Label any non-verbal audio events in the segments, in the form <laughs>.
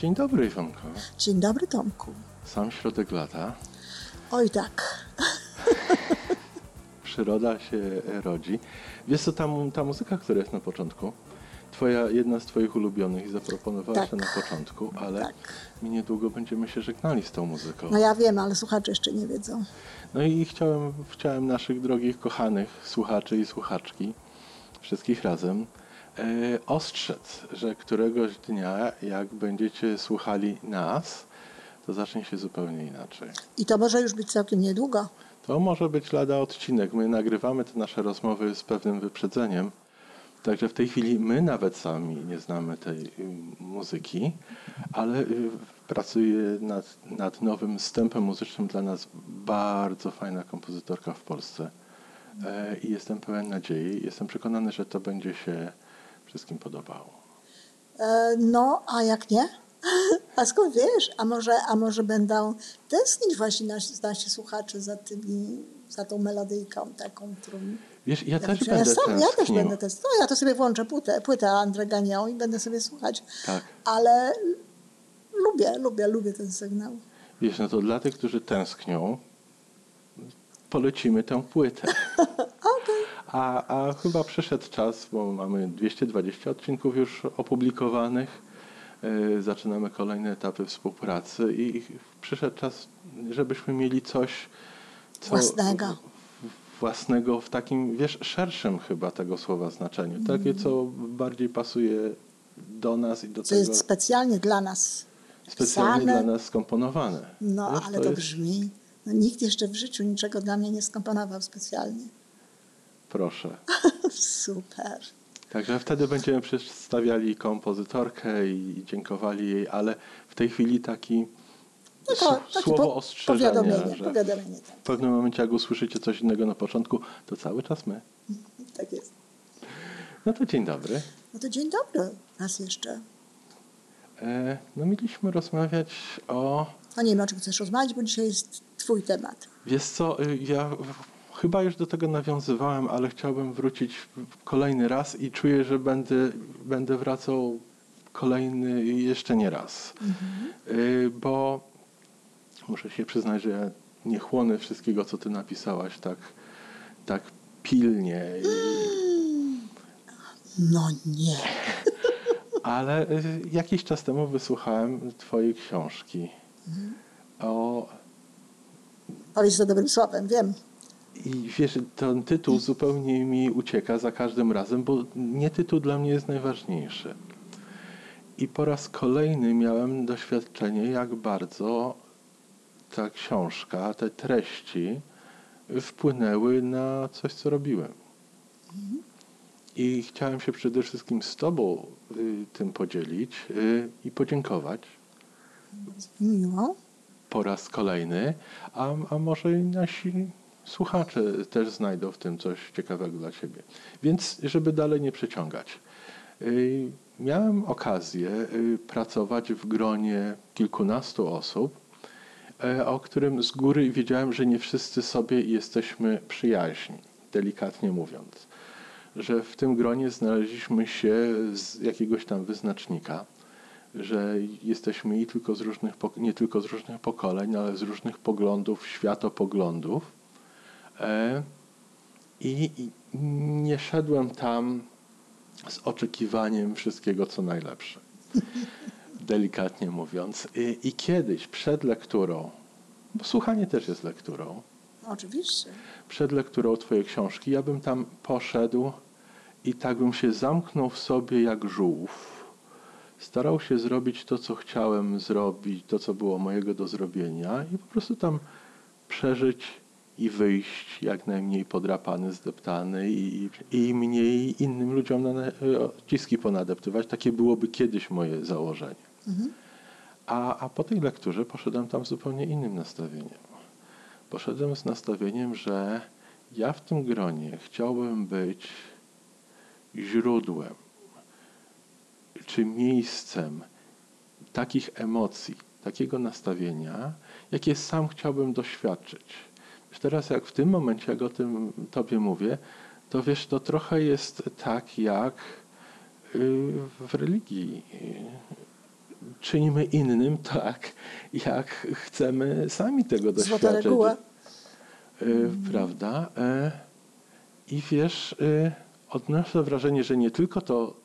Dzień dobry, Iwonko. Dzień dobry, Tomku. Sam środek lata. Oj tak. <laughs> Przyroda się rodzi. Wiesz co, ta, ta muzyka, która jest na początku, twoja, jedna z twoich ulubionych i zaproponowałaś Tak. ją na początku, ale Tak. my niedługo będziemy się żegnali z tą muzyką. No ja wiem, ale słuchacze jeszcze nie wiedzą. No i chciałem, chciałem naszych drogich, kochanych słuchaczy i słuchaczki, wszystkich razem, ostrzec, że któregoś dnia, jak będziecie słuchali nas, to zacznie się zupełnie inaczej. I to może już być całkiem niedługo. To może być lada odcinek. My nagrywamy te nasze rozmowy z pewnym wyprzedzeniem. Także w tej chwili my nawet sami nie znamy tej y, muzyki, ale y, pracuje nad, nad nowym wstępem muzycznym dla nas bardzo fajna kompozytorka w Polsce. E, I jestem pełen nadziei. Jestem przekonany, że to będzie się wszystkim podobało. E, no, a jak nie? <laughs> A skąd wiesz? A może, a może będą tęsknić właśnie nasi, nasi słuchacze za, tymi, za tą melodyjką taką, którą... Wiesz, ja też ja, będę sam, ja też będę tęsknił. No ja to sobie włączę płytę, płytę Andrę Ganią i będę sobie słuchać. Tak. Ale lubię, lubię, lubię ten sygnał. Wiesz, no to dla tych, którzy tęsknią, polecimy tę płytę. <laughs> A, a chyba przyszedł czas, bo mamy 220 odcinków już opublikowanych. Yy, zaczynamy kolejne etapy współpracy i przyszedł czas, żebyśmy mieli coś co, Własnego. własnego w takim, wiesz, szerszym chyba tego słowa znaczeniu. Takie, co bardziej pasuje do nas i do Co tego jest specjalnie dla nas specjalnie pisane. dla nas skomponowane. No, Wiesz, ale to, jest- brzmi. No, nikt jeszcze w życiu niczego dla mnie nie skomponował specjalnie. Proszę. <laughs> Super. Także wtedy będziemy przedstawiali kompozytorkę i dziękowali jej, ale w tej chwili taki No to, słowo po, ostrzeżenia, powiadomienie, że powiadomienie tak. w pewnym momencie jak usłyszycie coś innego na początku, to cały czas my. <laughs> tak jest. No to dzień dobry. No to dzień dobry raz jeszcze. E, no mieliśmy rozmawiać o... No nie wiem, o czym chcesz rozmawiać, bo dzisiaj jest twój temat. Wiesz co, y, ja chyba już do tego nawiązywałem, ale chciałbym wrócić kolejny raz i czuję, że będę, będę wracał kolejny jeszcze nie raz. Y, Bo muszę się przyznać, że ja nie chłonę wszystkiego, co ty napisałaś tak, tak pilnie. I, No nie. <laughs> ale y, jakiś czas temu wysłuchałem twojej książki o Powiedz to dobrym słowem, wiem. I wiesz, ten tytuł zupełnie mi ucieka za każdym razem, bo nie tytuł dla mnie jest najważniejszy. I po raz kolejny miałem doświadczenie, jak bardzo ta książka, te treści wpłynęły na coś, co robiłem. I chciałem się przede wszystkim z Tobą y, tym podzielić y, i podziękować Miło. po raz kolejny, a, a może nasi słuchacze też znajdą w tym coś ciekawego dla siebie. Więc, żeby dalej nie przeciągać, yy, miałem okazję yy, pracować w gronie kilkunastu osób, yy, o którym z góry wiedziałem, że nie wszyscy sobie jesteśmy przyjaźni, delikatnie mówiąc. Że w tym gronie znaleźliśmy się z jakiegoś tam wyznacznika, że jesteśmy i tylko z różnych, nie tylko z różnych pokoleń, ale z różnych poglądów, światopoglądów. E, I, I nie szedłem tam z oczekiwaniem wszystkiego, co najlepsze. <laughs> Delikatnie mówiąc. I, I kiedyś przed lekturą, bo słuchanie też jest lekturą, Oczywiście. przed lekturą Twojej książki, ja bym tam poszedł i tak bym się zamknął w sobie jak żółw. Starał się zrobić to, co chciałem zrobić, to, co było mojego do zrobienia i po prostu tam przeżyć i wyjść jak najmniej podrapany, zdeptany i, i mniej innym ludziom na odciski ponadeptywać. Takie byłoby kiedyś moje założenie. A, a po tej lekturze poszedłem tam z zupełnie innym nastawieniem. Poszedłem z nastawieniem, że ja w tym gronie chciałbym być źródłem czy miejscem takich emocji, takiego nastawienia, jakie sam chciałbym doświadczyć. Teraz jak w tym momencie, jak o tym Tobie mówię, to wiesz, to trochę jest tak jak y, w religii. czynimy innym tak, jak chcemy sami tego Złota doświadczyć. reguła. Y, Prawda? E, I wiesz, y, odnoszę wrażenie, że nie tylko to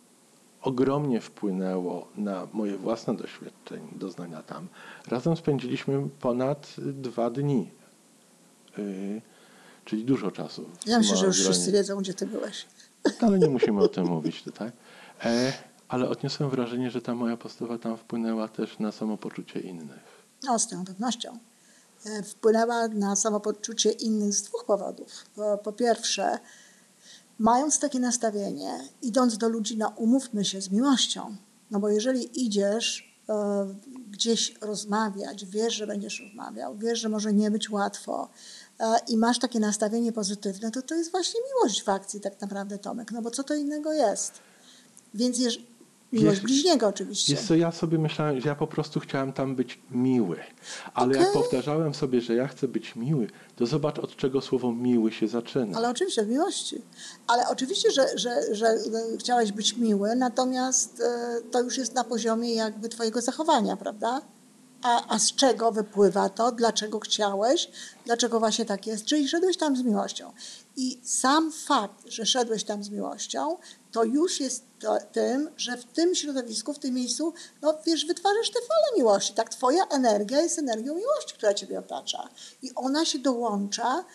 ogromnie wpłynęło na moje własne doświadczenie, doznania tam. Razem spędziliśmy ponad dwa dni. Y, Czyli dużo czasu. Ja myślę, że już małym wszyscy wiedzą, gdzie ty byłeś. Ale nie musimy o tym mówić tutaj. E, ale odniosłem wrażenie, że ta moja postawa tam wpłynęła też na samopoczucie innych. No, z całą pewnością. E, Wpłynęła na samopoczucie innych z dwóch powodów. Po, po pierwsze, mając takie nastawienie, idąc do ludzi, no umówmy się z miłością. No bo jeżeli idziesz e, gdzieś rozmawiać, wiesz, że będziesz rozmawiał, wiesz, że może nie być łatwo i masz takie nastawienie pozytywne, to to jest właśnie miłość w akcji tak naprawdę, Tomek. No bo co to innego jest? Więc jeż... miłość Jest- bliźniego oczywiście. Wiesz co, ja sobie myślałem, że ja po prostu chciałem tam być miły. Ale jak Okej. powtarzałem sobie, że ja chcę być miły, to zobacz od czego słowo miły się zaczyna. Ale oczywiście, w miłości. Ale oczywiście, że, że, że e, chciałeś być miły, natomiast e, to już jest na poziomie jakby twojego zachowania, prawda? A, a z czego wypływa to? Dlaczego chciałeś? Dlaczego właśnie tak jest? Czyli szedłeś tam z miłością. I sam fakt, że szedłeś tam z miłością, to już jest to, tym, że w tym środowisku, w tym miejscu, no wiesz, wytwarzasz te fale miłości. Tak, twoja energia jest energią miłości, która ciebie otacza. I ona się dołącza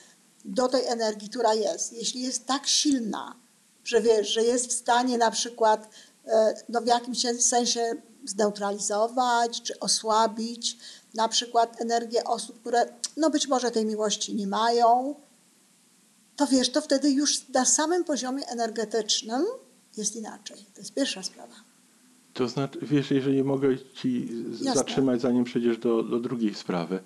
do tej energii, która jest. Jeśli jest tak silna, że wiesz, że jest w stanie na przykład e, no, w jakimś sensie zneutralizować czy osłabić na przykład energię osób, które no być może tej miłości nie mają, to wiesz, to wtedy już na samym poziomie energetycznym jest inaczej. To jest pierwsza sprawa. To znaczy, wiesz, jeżeli mogę ci Jasne. zatrzymać, zanim przejdziesz do, do drugiej sprawy.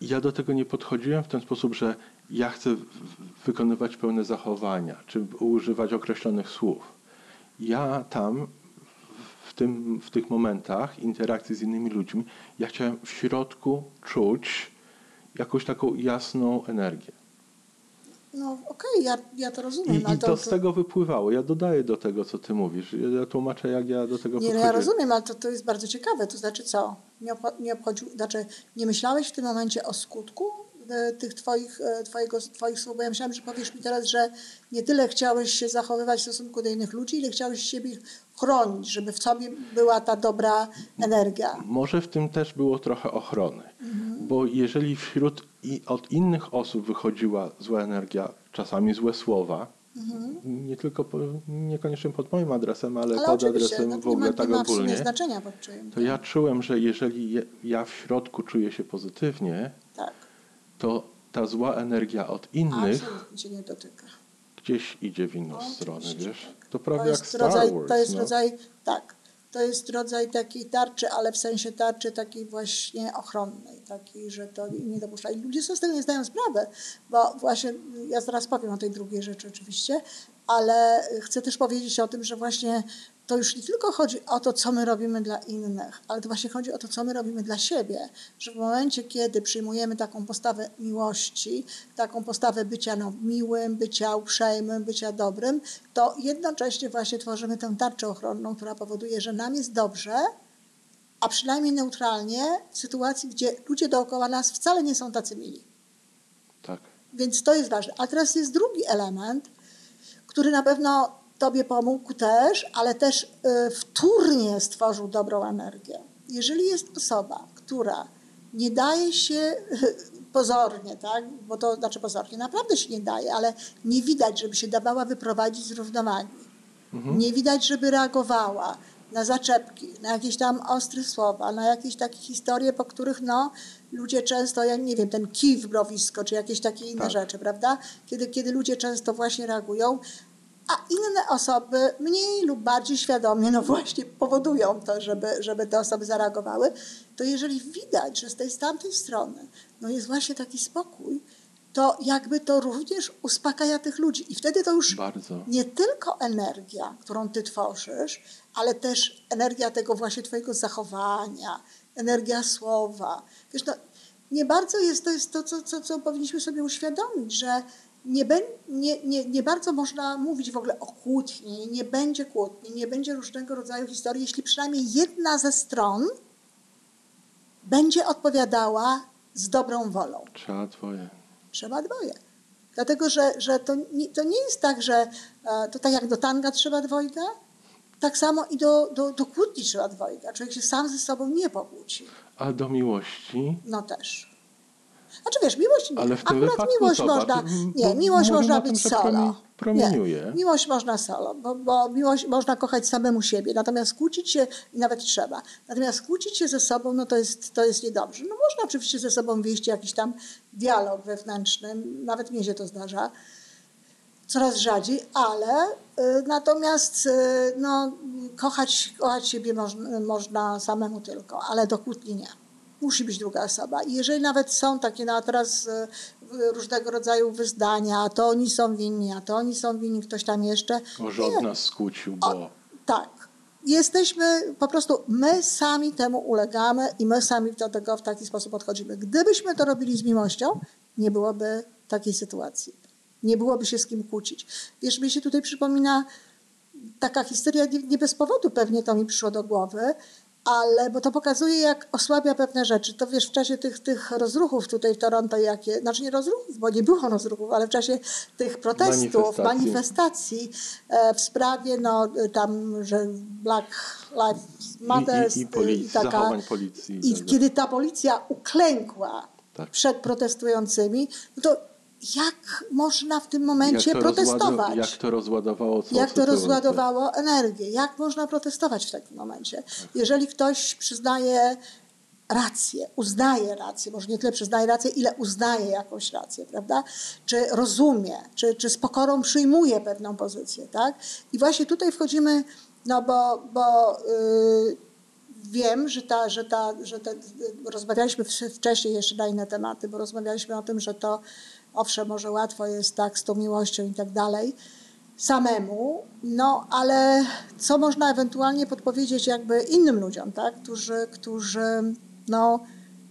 Ja do tego nie podchodziłem w ten sposób, że ja chcę wykonywać pełne zachowania, czy używać określonych słów. Ja tam, tym, w tych momentach interakcji z innymi ludźmi, ja chciałem w środku czuć jakąś taką jasną energię. No okej, ja, ja to rozumiem. I, ale I to z tego wypływało. Ja dodaję do tego, co ty mówisz. Ja tłumaczę, jak ja do tego Nie, no ja rozumiem, ale to, to jest bardzo ciekawe. To znaczy co? Nie, obcho- nie obchodził, znaczy nie myślałeś w tym momencie o skutku e, tych twoich, e, twojego, twoich słów? Bo ja myślałam, że powiesz mi teraz, że nie tyle chciałeś się zachowywać w stosunku do innych ludzi, ile chciałeś siebie chronić, żeby w sobie była ta dobra energia. Może w tym też było trochę ochrony, Mhm. bo jeżeli wśród i od innych osób wychodziła zła energia, czasami złe słowa, nie tylko po, niekoniecznie pod moim adresem, ale, Mhm. Ale pod adresem no, w nie ma, ogóle nie tak ma sumie ogólnie, znaczenia pod czyim. to ja czułem, że jeżeli je- ja w środku czuję się pozytywnie, Tak, to ta zła energia od innych absolutnie nie dotyka. Gdzieś idzie w inną No, stronę, oczywiście, wiesz? tak. To prawie to jak Star rodzaj, Wars. To jest no. rodzaj, tak, to jest rodzaj takiej tarczy, ale w sensie tarczy takiej właśnie ochronnej, takiej, że to nie dopuszcza. I ludzie sobie z tego nie zdają sprawy, bo właśnie, ja zaraz powiem o tej drugiej rzeczy oczywiście, ale chcę też powiedzieć o tym, że właśnie to już nie tylko chodzi o to, co my robimy dla innych, ale to właśnie chodzi o to, co my robimy dla siebie. Że w momencie, kiedy przyjmujemy taką postawę miłości, taką postawę bycia no, miłym, bycia uprzejmym, bycia dobrym, to jednocześnie właśnie tworzymy tę tarczę ochronną, która powoduje, że nam jest dobrze, a przynajmniej neutralnie w sytuacji, gdzie ludzie dookoła nas wcale nie są tacy mili. Tak. Więc to jest ważne. A teraz jest drugi element, który na pewno Tobie pomógł też, ale też y, wtórnie stworzył dobrą energię. Jeżeli jest osoba, która nie daje się <laughs> pozornie, tak? bo to znaczy pozornie, naprawdę się nie daje, ale nie widać, żeby się dawała wyprowadzić z równowagi. Nie widać, żeby reagowała na zaczepki, na jakieś tam ostre słowa, na jakieś takie historie, po których no, ludzie często, ja nie wiem, ten kij w mrowisko, czy jakieś takie inne Tak. rzeczy, prawda? Kiedy, kiedy ludzie często właśnie reagują, a inne osoby mniej lub bardziej świadomie, no właśnie powodują to, żeby, żeby te osoby zareagowały, to jeżeli widać, że z tej z tamtej strony no jest właśnie taki spokój, to jakby to również uspokaja tych ludzi. I wtedy to już Bardzo. nie tylko energia, którą ty tworzysz, ale też energia tego właśnie twojego zachowania, energia słowa. Wiesz, no, nie bardzo jest to, jest to co, co, co powinniśmy sobie uświadomić, że nie, be, nie, nie, nie bardzo można mówić w ogóle o kłótni, nie będzie kłótni, nie będzie różnego rodzaju historii, jeśli przynajmniej jedna ze stron będzie odpowiadała z dobrą wolą. Trzeba dwoje. Trzeba dwoje. Dlatego, że, że to, nie, to nie jest tak, że e, to tak jak do tanga trzeba dwojga, tak samo i do, do, do kłótni trzeba dwojga. Człowiek się sam ze sobą nie pokłóci. A do miłości? No też. Znaczy wiesz, miłość, Ale w tym akurat miłość zobacz, można, nie, miłość można być solo. promi- promieniuje. Nie, miłość można solo, bo, bo miłość można kochać samemu siebie, natomiast kłócić się, i nawet trzeba, natomiast kłócić się ze sobą, no to jest, to jest niedobrze. No można oczywiście ze sobą wieść jakiś tam dialog wewnętrzny, nawet mnie się to zdarza, coraz rzadziej, ale y, natomiast y, no, kochać, kochać siebie można, można samemu tylko, ale do kłótni nie. Musi być druga osoba. I jeżeli nawet są takie, no a teraz y, różnego rodzaju wyznania, a to oni są winni, a to oni są winni, ktoś tam jeszcze. O, że od nas skłócił, bo... O, tak. Jesteśmy po prostu, my sami temu ulegamy i my sami do tego w taki sposób podchodzimy. Gdybyśmy to robili z miłością, nie byłoby takiej sytuacji. Nie byłoby się z kim kłócić. Wiesz, mi się tutaj przypomina taka historia, nie, nie bez powodu pewnie to mi przyszło do głowy, ale bo to pokazuje, jak osłabia pewne rzeczy. To wiesz, w czasie tych, tych rozruchów tutaj w Toronto, jakie, znaczy nie rozruchów, bo nie było rozruchów, ale w czasie tych protestów, Manifestacji. manifestacji e, w sprawie, no tam, że Black Lives Matter I, i, i policji, zachowań policji. i tak, kiedy ta policja uklękła Tak. przed protestującymi, no to jak można w tym momencie jak to protestować? Jak to rozładowało całą jak to rozładowało energię? Jak można protestować w takim momencie? Jeżeli ktoś przyznaje rację, uznaje rację, może nie tyle przyznaje rację, ile uznaje jakąś rację, prawda? Czy rozumie, czy, czy z pokorą przyjmuje pewną pozycję, tak? I właśnie tutaj wchodzimy, no bo, bo yy, wiem, że ta, że ta, że te, rozmawialiśmy w- wcześniej jeszcze na inne tematy, bo rozmawialiśmy o tym, że to owszem, może łatwo jest tak z tą miłością i tak dalej, samemu, no ale co można ewentualnie podpowiedzieć jakby innym ludziom, tak, którzy, którzy no,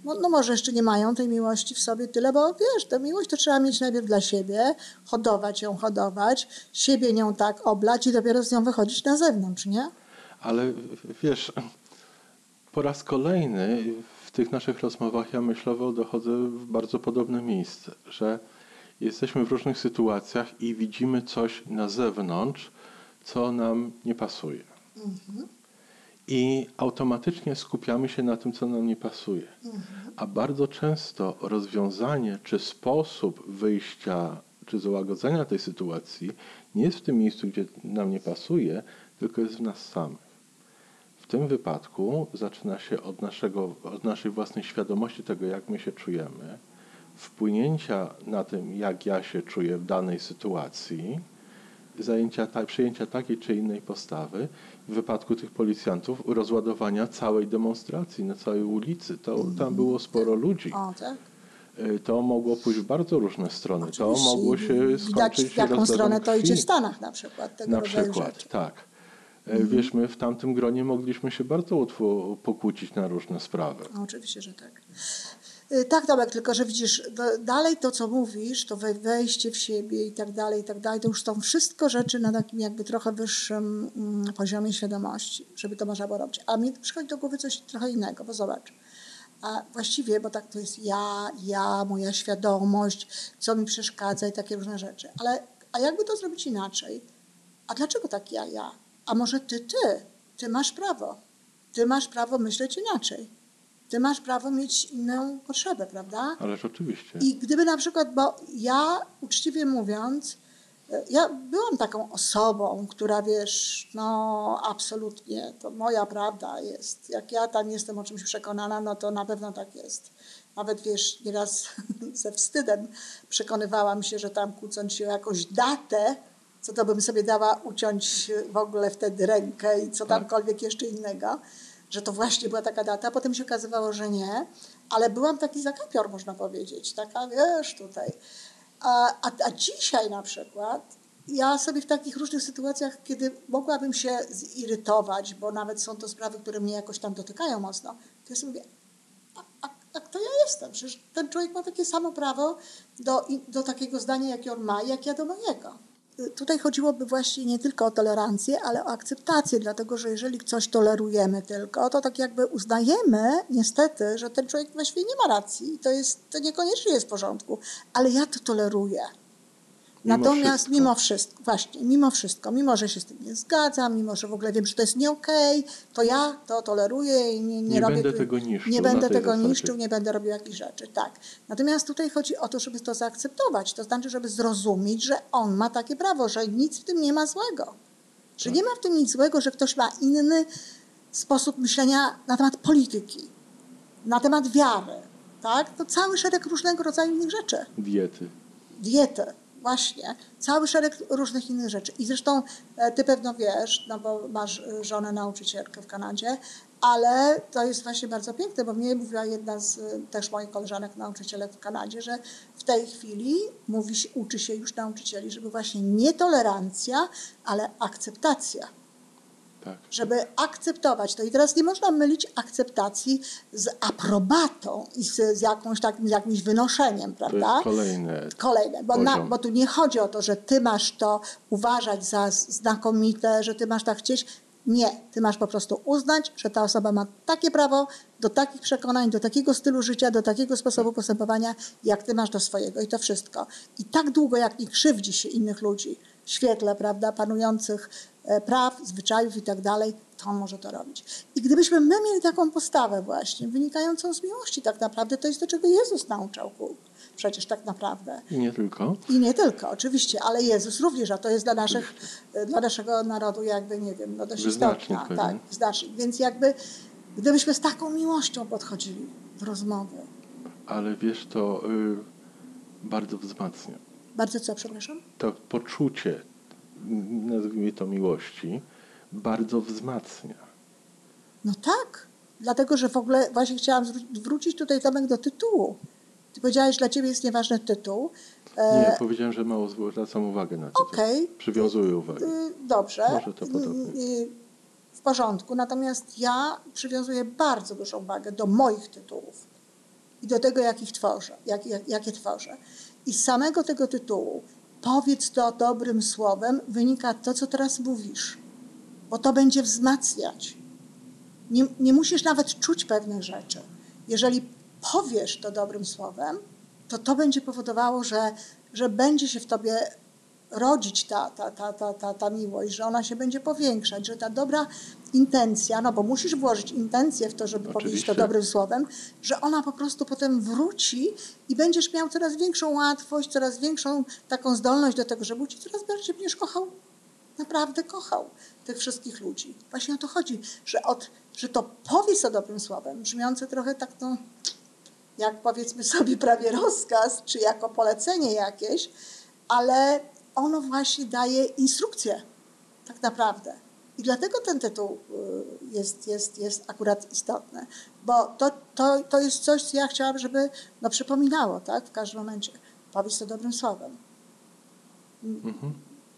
no, no może jeszcze nie mają tej miłości w sobie tyle, bo wiesz, tę miłość to trzeba mieć najpierw dla siebie, hodować ją, hodować, siebie nią tak oblać i dopiero z nią wychodzić na zewnątrz, nie? Ale wiesz, po raz kolejny w tych naszych rozmowach ja myślowo dochodzę w bardzo podobne miejsce, że jesteśmy w różnych sytuacjach i widzimy coś na zewnątrz, co nam nie pasuje. I automatycznie skupiamy się na tym, co nam nie pasuje. A bardzo często rozwiązanie czy sposób wyjścia czy załagodzenia tej sytuacji nie jest w tym miejscu, gdzie nam nie pasuje, tylko jest w nas samych. W tym wypadku zaczyna się od, naszego, od naszej własnej świadomości tego, jak my się czujemy, wpłynięcia na tym, jak ja się czuję w danej sytuacji, zajęcia, ta, przyjęcia takiej czy innej postawy. W wypadku tych policjantów rozładowania całej demonstracji na całej ulicy. To, tam było sporo ludzi. O, tak? Y, To mogło pójść w bardzo różne strony. To Oczywiście. mogło się Widać, skończyć w jaką stronę to krwi. idzie w Stanach na przykład, tego Na przykład, rzeczy. tak. E, Wiesz, my w tamtym gronie mogliśmy się bardzo łatwo pokłócić na różne sprawy. No, oczywiście, że tak. Y, Tak, Tomek, tylko że widzisz, do- dalej to, co mówisz, to we- wejście w siebie i tak dalej, i tak dalej, to już są wszystko rzeczy na takim jakby trochę wyższym mm, poziomie świadomości, żeby to można było robić. A mi przychodzi do głowy coś trochę innego, bo zobacz. A właściwie, bo tak to jest ja, ja, moja świadomość, co mi przeszkadza i takie różne rzeczy. Ale a jakby to zrobić inaczej? A dlaczego tak ja, ja? A może ty, ty? Ty masz prawo. Ty masz prawo myśleć inaczej. Ty masz prawo mieć inną potrzebę, prawda? Ależ oczywiście. I gdyby na przykład, bo ja uczciwie mówiąc, e, ja byłam taką osobą, która wiesz, no absolutnie, to moja prawda jest. Jak ja tam jestem o czymś przekonana, no to na pewno tak jest. Nawet wiesz, nieraz <laughs> ze wstydem przekonywałam się, że tam kłócąc się o jakąś datę, co to bym sobie dała uciąć w ogóle wtedy rękę i co tamkolwiek jeszcze innego, że to właśnie była taka data. Potem się okazywało, że nie, ale byłam taki zakapior, można powiedzieć, taka wiesz tutaj. A, a, a dzisiaj na przykład ja sobie w takich różnych sytuacjach, kiedy mogłabym się zirytować, bo nawet są to sprawy, które mnie jakoś tam dotykają mocno, to ja sobie mówię, a, a, Tak, to ja jestem. Przecież ten człowiek ma takie samo prawo do, do takiego zdania, jakie on ma, jak ja do mojego. Tutaj chodziłoby właśnie nie tylko o tolerancję, ale o akceptację, dlatego że jeżeli coś tolerujemy tylko, to tak jakby uznajemy niestety, że ten człowiek właściwie nie ma racji i to, jest, to niekoniecznie jest w porządku, ale ja to toleruję. Mimo Natomiast wszystko. mimo wszystko, właśnie, mimo wszystko, mimo że się z tym nie zgadzam, mimo że w ogóle wiem, że to jest nie okej, to ja to toleruję i nie, nie, Nie robię. będę tego niszczył Nie będę tego zasadzie. niszczył, nie będę robił jakichś rzeczy. Tak. Natomiast tutaj chodzi o to, żeby to zaakceptować. To znaczy, żeby zrozumieć, że on ma takie prawo, że nic w tym nie ma złego. Że Tak. nie ma w tym nic złego, że ktoś ma inny sposób myślenia na temat polityki, na temat wiary. Tak? To cały szereg różnego rodzaju innych rzeczy Diety. dietę, właśnie, cały szereg różnych innych rzeczy. I zresztą e, ty pewno wiesz, no bo masz e, żonę nauczycielkę w Kanadzie, ale to jest właśnie bardzo piękne, bo mnie mówiła jedna z e, też moich koleżanek nauczycielek w Kanadzie, że w tej chwili mówi się, uczy się już nauczycieli, żeby właśnie nie tolerancja, ale akceptacja Tak. żeby akceptować to. I teraz nie można mylić akceptacji z aprobatą i z, z jakąś takim, z jakimś wynoszeniem, To prawda? jest kolejne. Kolejne, bo, na, bo tu nie chodzi o to, że ty masz to uważać za znakomite, że ty masz tak chcieć. Nie, ty masz po prostu uznać, że ta osoba ma takie prawo do takich przekonań, do takiego stylu życia, do takiego sposobu postępowania, jak ty masz do swojego i to wszystko. I tak długo, jak nie krzywdzi się innych ludzi w świetle, prawda, panujących praw, zwyczajów i tak dalej, to on może to robić. I gdybyśmy my mieli taką postawę właśnie, wynikającą z miłości tak naprawdę, to jest to, czego Jezus nauczał ku- przecież tak naprawdę. I nie tylko. I nie tylko, oczywiście, ale Jezus również, a to jest dla, naszych, dla naszego narodu jakby, nie wiem, no dość istotna. Tak, wyznacznik. Więc jakby, gdybyśmy z taką miłością podchodzili do rozmowy. Ale wiesz, to y, bardzo wzmacnia. Bardzo co, przepraszam? To poczucie, nazwijmy to miłości, bardzo wzmacnia. No tak, dlatego, że w ogóle właśnie chciałam wrócić tutaj, Tomek, do tytułu. Ty powiedziałeś, że dla ciebie jest nieważny tytuł. E, Nie, powiedziałem, że mało zwracam uwagę na to. Okej. Przywiązuję uwagę. Y, Dobrze. Może to podobnie. Y, y, W porządku. Natomiast ja przywiązuję bardzo dużą wagę do moich tytułów i do tego, jak ich tworzę, jak, jak, jakie tworzę. I z samego tego tytułu powiedz to dobrym słowem wynika to, co teraz mówisz, bo to będzie wzmacniać. Nie, nie musisz nawet czuć pewnych rzeczy. Jeżeli powiesz to dobrym słowem, to to będzie powodowało, że, że będzie się w tobie rodzić ta, ta, ta, ta, ta, ta miłość, że ona się będzie powiększać, że ta dobra intencja, no bo musisz włożyć intencję w to, żeby powiedzieć to Oczywiście. dobrym słowem, że ona po prostu potem wróci i będziesz miał coraz większą łatwość, coraz większą taką zdolność do tego, żeby ci coraz bardziej będziesz kochał, naprawdę kochał tych wszystkich ludzi. Właśnie o to chodzi, że, od, że to powiedz to dobrym słowem, brzmiące trochę tak no, jak powiedzmy sobie prawie rozkaz, czy jako polecenie jakieś, ale ono właśnie daje instrukcję, tak naprawdę. I dlatego ten tytuł y, jest, jest, jest akurat istotny, bo to, to, to jest coś, co ja chciałam, żeby no, przypominało tak, w każdym momencie. Powiedz to dobrym słowem. Mhm.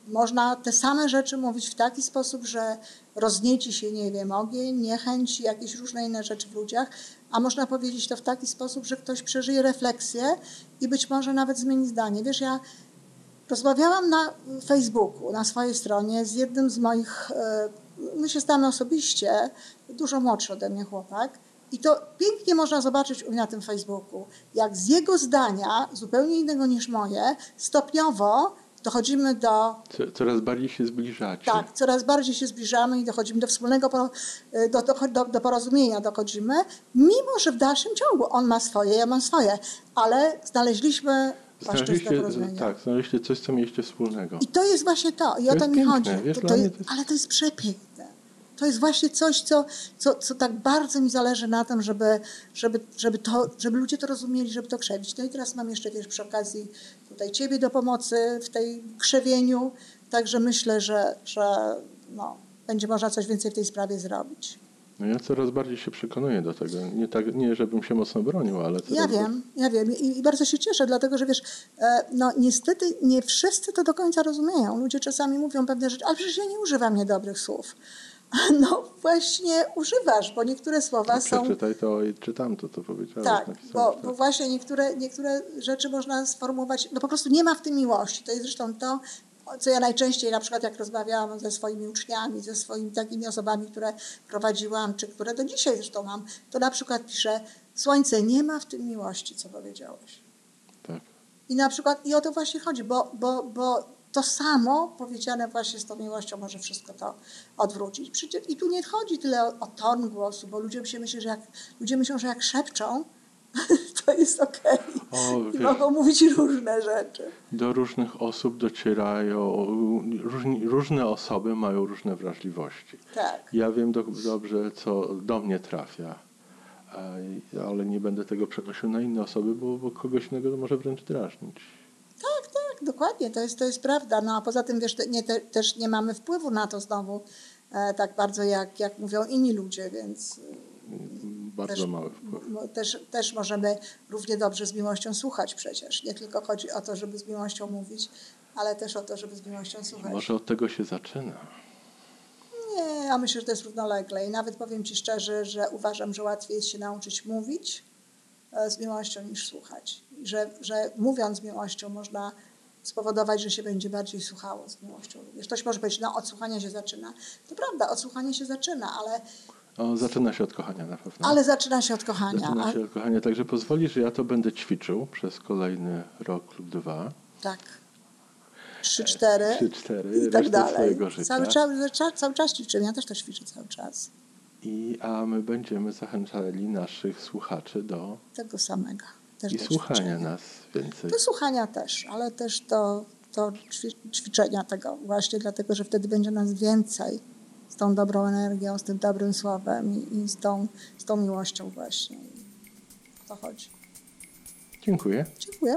Można te same rzeczy mówić w taki sposób, że roznieci się, nie wiem, ogień, niechęć, jakieś różne inne rzeczy w ludziach, a można powiedzieć to w taki sposób, że ktoś przeżyje refleksję i być może nawet zmieni zdanie. Wiesz, ja rozmawiałam na Facebooku, na swojej stronie z jednym z moich, e, my się znamy osobiście, dużo młodszy ode mnie chłopak, i to pięknie można zobaczyć u mnie na tym Facebooku, jak z jego zdania, zupełnie innego niż moje, stopniowo dochodzimy do Co- Coraz bardziej się zbliżacie. tak, coraz bardziej się zbliżamy i dochodzimy do wspólnego poro- do, do, do, porozumienia dochodzimy, mimo że w dalszym ciągu on ma swoje, ja mam swoje, ale znaleźliśmy Znaleźliście, tak, znaleźliście coś, co mieliście wspólnego. I to jest właśnie to, i o To to jest mi piękne, chodzi. To, to jest, to jest- ale to jest przepiękne. To jest właśnie coś, co, co, co tak bardzo mi zależy na tym, żeby, żeby, żeby, to, żeby ludzie to rozumieli, żeby to krzewić. No i teraz mam jeszcze wiesz, przy okazji tutaj Ciebie do pomocy w tej krzewieniu, także myślę, że, że no, będzie można coś więcej w tej sprawie zrobić. No ja coraz bardziej się przekonuję do tego. Nie, tak, nie żebym się mocno bronił, ale Ja wiem, ja wiem I, i bardzo się cieszę, dlatego że wiesz, e, no niestety nie wszyscy to do końca rozumieją. Ludzie czasami mówią pewne rzeczy, ale przecież ja nie używam niedobrych słów. <laughs> No właśnie używasz, bo niektóre słowa są... Przeczytaj to i czytam to, co powiedziałeś. Tak, bo, tak. bo właśnie niektóre, niektóre rzeczy można sformułować, no po prostu nie ma w tym miłości. To jest zresztą to, co ja najczęściej, na przykład jak rozmawiałam ze swoimi uczniami, ze swoimi takimi osobami, które prowadziłam, czy które do dzisiaj zresztą mam, to na przykład piszę, słońce nie ma w tym miłości, co powiedziałeś. tak. I na przykład, i o to właśnie chodzi, bo, bo, bo to samo powiedziane właśnie z tą miłością może wszystko to odwrócić. Przecież, I tu nie chodzi tyle o, o ton głosu, bo ludzie myślą, że jak, ludzie myślą, że jak szepczą, <laughs> to jest okej. O, I wiesz, mogą mówić różne rzeczy. do różnych osób docierają, różni, różne osoby mają różne wrażliwości. Tak. Ja wiem do, dobrze, co do mnie trafia, a- ale nie będę tego przenosił na inne osoby, bo, bo kogoś innego to może wręcz drażnić. Tak, tak, dokładnie, to jest, to jest prawda. No a poza tym wiesz, te, nie, te, też nie mamy wpływu na to znowu e, tak bardzo, jak, jak mówią inni ludzie, więc Bardzo Też- mały wpływ. też, też możemy równie dobrze z miłością słuchać przecież. Nie tylko chodzi o to, żeby z miłością mówić, ale też o to, żeby z miłością słuchać. Może od tego się zaczyna. Nie, ja myślę, że to jest równolegle i nawet powiem Ci szczerze, że uważam, że łatwiej jest się nauczyć mówić e, z miłością niż słuchać. I Że, że mówiąc z miłością można spowodować, że się będzie bardziej słuchało z miłością. Wiesz, ktoś może powiedzieć, no od słuchania się zaczyna. To prawda, od słuchania się zaczyna, ale, O, zaczyna się od kochania na pewno. ale zaczyna się od kochania. Zaczyna się od kochania, także pozwoli, że ja to będę ćwiczył przez kolejny rok lub dwa. tak. Trzy, cztery. Trzy, cztery, I tak dalej. Cały czas, cały, czas ćwiczymy. Ja też to ćwiczę cały czas. I, a my będziemy zachęcali naszych słuchaczy do Tego samego. Też i do słuchania ćwiczenia. nas więcej. Do słuchania też, ale też do, do ćwi- ćwiczenia tego właśnie, dlatego że wtedy będzie nas więcej z tą dobrą energią, z tym dobrym słowem i, i z, tą, z tą miłością właśnie. O to chodzi. Dziękuję. Dziękuję.